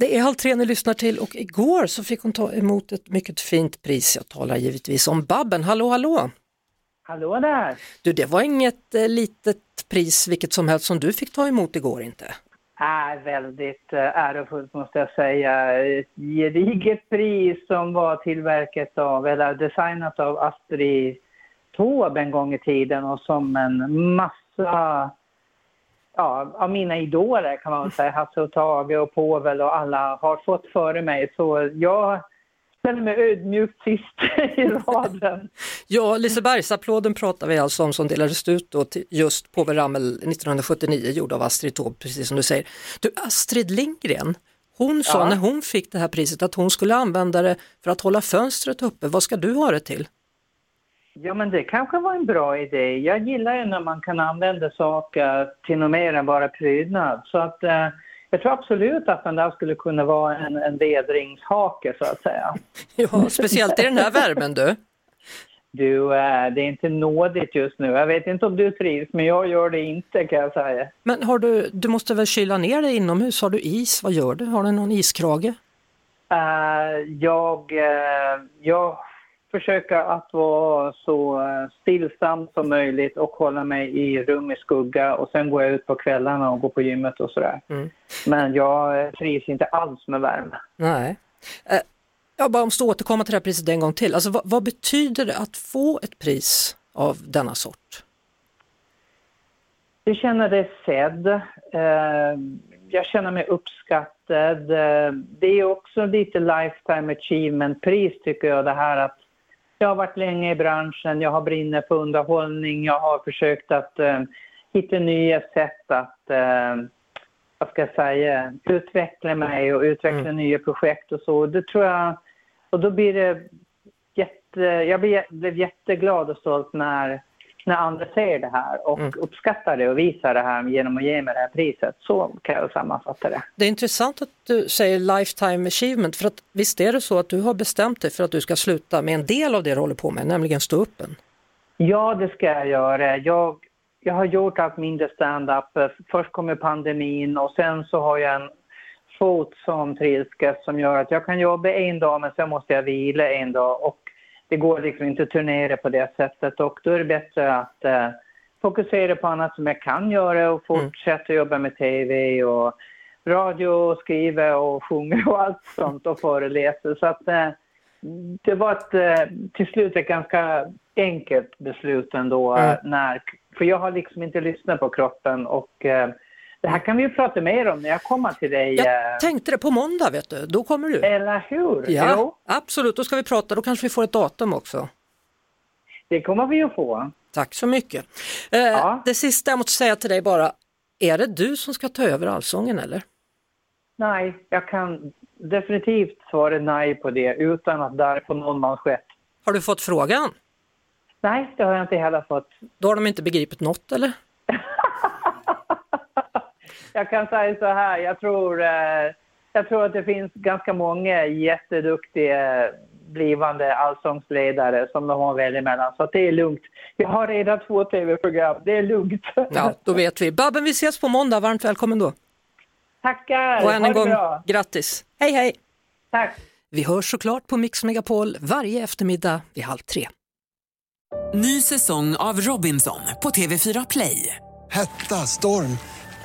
Det är Halv tre ni lyssnar till och igår så fick hon ta emot ett mycket fint pris. Jag talar givetvis om Babben. Hallå, hallå! Hallå där! Du, det var inget eh, litet pris vilket som helst som du fick ta emot igår inte? Är väldigt eh, ärofullt måste jag säga. Ett gediget pris som var tillverkat av, eller designat av Astrid Taube en gång i tiden och som en massa ja, av mina idoler kan man säga, Hasse och Tage och Povel och alla har fått före mig. Så jag ställer mig ödmjukt sist i raden. Ja, Lisebergsapplåden pratar vi alltså om som delades ut då till just Povel Ramel 1979 gjord av Astrid Taube, precis som du säger. Du, Astrid Lindgren, hon sa Ja. när hon fick det här priset att hon skulle använda det för att hålla fönstret uppe. Vad ska du ha det till? Ja, men det kanske var en bra idé. Jag gillar ju när man kan använda saker till något mer än bara prydnad. Så att eh, jag tror absolut att den där skulle kunna vara en, en vedringshake så att säga. Ja, speciellt i den här värmen du. Du, eh, det är inte nådigt just nu. Jag vet inte om du trivs, men jag gör det inte kan jag säga. Men har du, du måste väl kyla ner dig inomhus? Har du is? Vad gör du? Har du någon iskrage? Eh, jag, eh, jag försöker att vara så eh, stillsam som möjligt och hålla mig i rum i skugga och sen går jag ut på kvällarna och går på gymmet och sådär. Mm. Men jag eh, trivs inte alls med värme. Nej. Eh, Jag bara måste återkomma till det här priset en gång till. Alltså, vad, vad betyder det att få ett pris av denna sort? Jag känner det sedd. Eh, jag känner mig uppskattad. Det är också lite lifetime achievement-pris tycker jag det här att jag har varit länge i branschen, jag har brinner för underhållning, jag har försökt att eh, hitta nya sätt att, eh, vad ska jag säga, utveckla mig och utveckla nya projekt och så. Det tror jag, och då blir det jätte, jag blev, blev jätteglad och stolt när, när andra ser det här och Mm. uppskattar det och visar det här genom att ge mig det här priset. Så kan jag sammanfatta det. Det är intressant att du säger lifetime achievement för att visst är det så att du har bestämt dig för att du ska sluta med en del av det du håller på med, nämligen stå uppen. Ja, det ska jag göra. Jag, jag har gjort allt mindre stand-up. Först kommer pandemin och sen så har jag en fot som trilskas som gör att jag kan jobba en dag men sen måste jag vila en dag och det går liksom inte att turnera på det sättet och då är det bättre att eh, fokusera på annat som jag kan göra och fortsätta jobba med tv och radio och skriva och sjunga och allt sånt och föreläsa. Så att eh, det var ett, eh, till slut ett ganska enkelt beslut ändå. Mm. eh, När, för jag har liksom inte lyssnat på kroppen och eh, det här kan vi ju prata mer om när jag kommer till dig. eh, Jag tänkte det på måndag vet du, då kommer du. Eller hur? Ja, Jo, absolut, då ska vi prata, då kanske vi får ett datum också. det kommer vi att få. Tack så mycket. Eh, Ja. Det sista jag måste säga till dig bara, är det du som ska ta över allsången eller? Nej, jag kan definitivt svara nej på det utan att där på någon manschett. Har du fått frågan? Nej, det har jag inte heller fått. Då har de inte begripit något eller? Jag kan säga så här, jag tror, eh, jag tror att det finns ganska många jätteduktiga blivande allsångsledare som de har att välja mellan. Så det är lugnt. Jag har redan två tv-program, det är lugnt. Ja, då vet vi. Babben, vi ses på måndag, varmt välkommen då. Tackar, Och än en gång, bra. grattis. Hej hej! Tack. Vi hörs såklart på Mix Megapol varje eftermiddag vid halv tre. Ny säsong av Robinson på TV4 Play. Hetta, storm,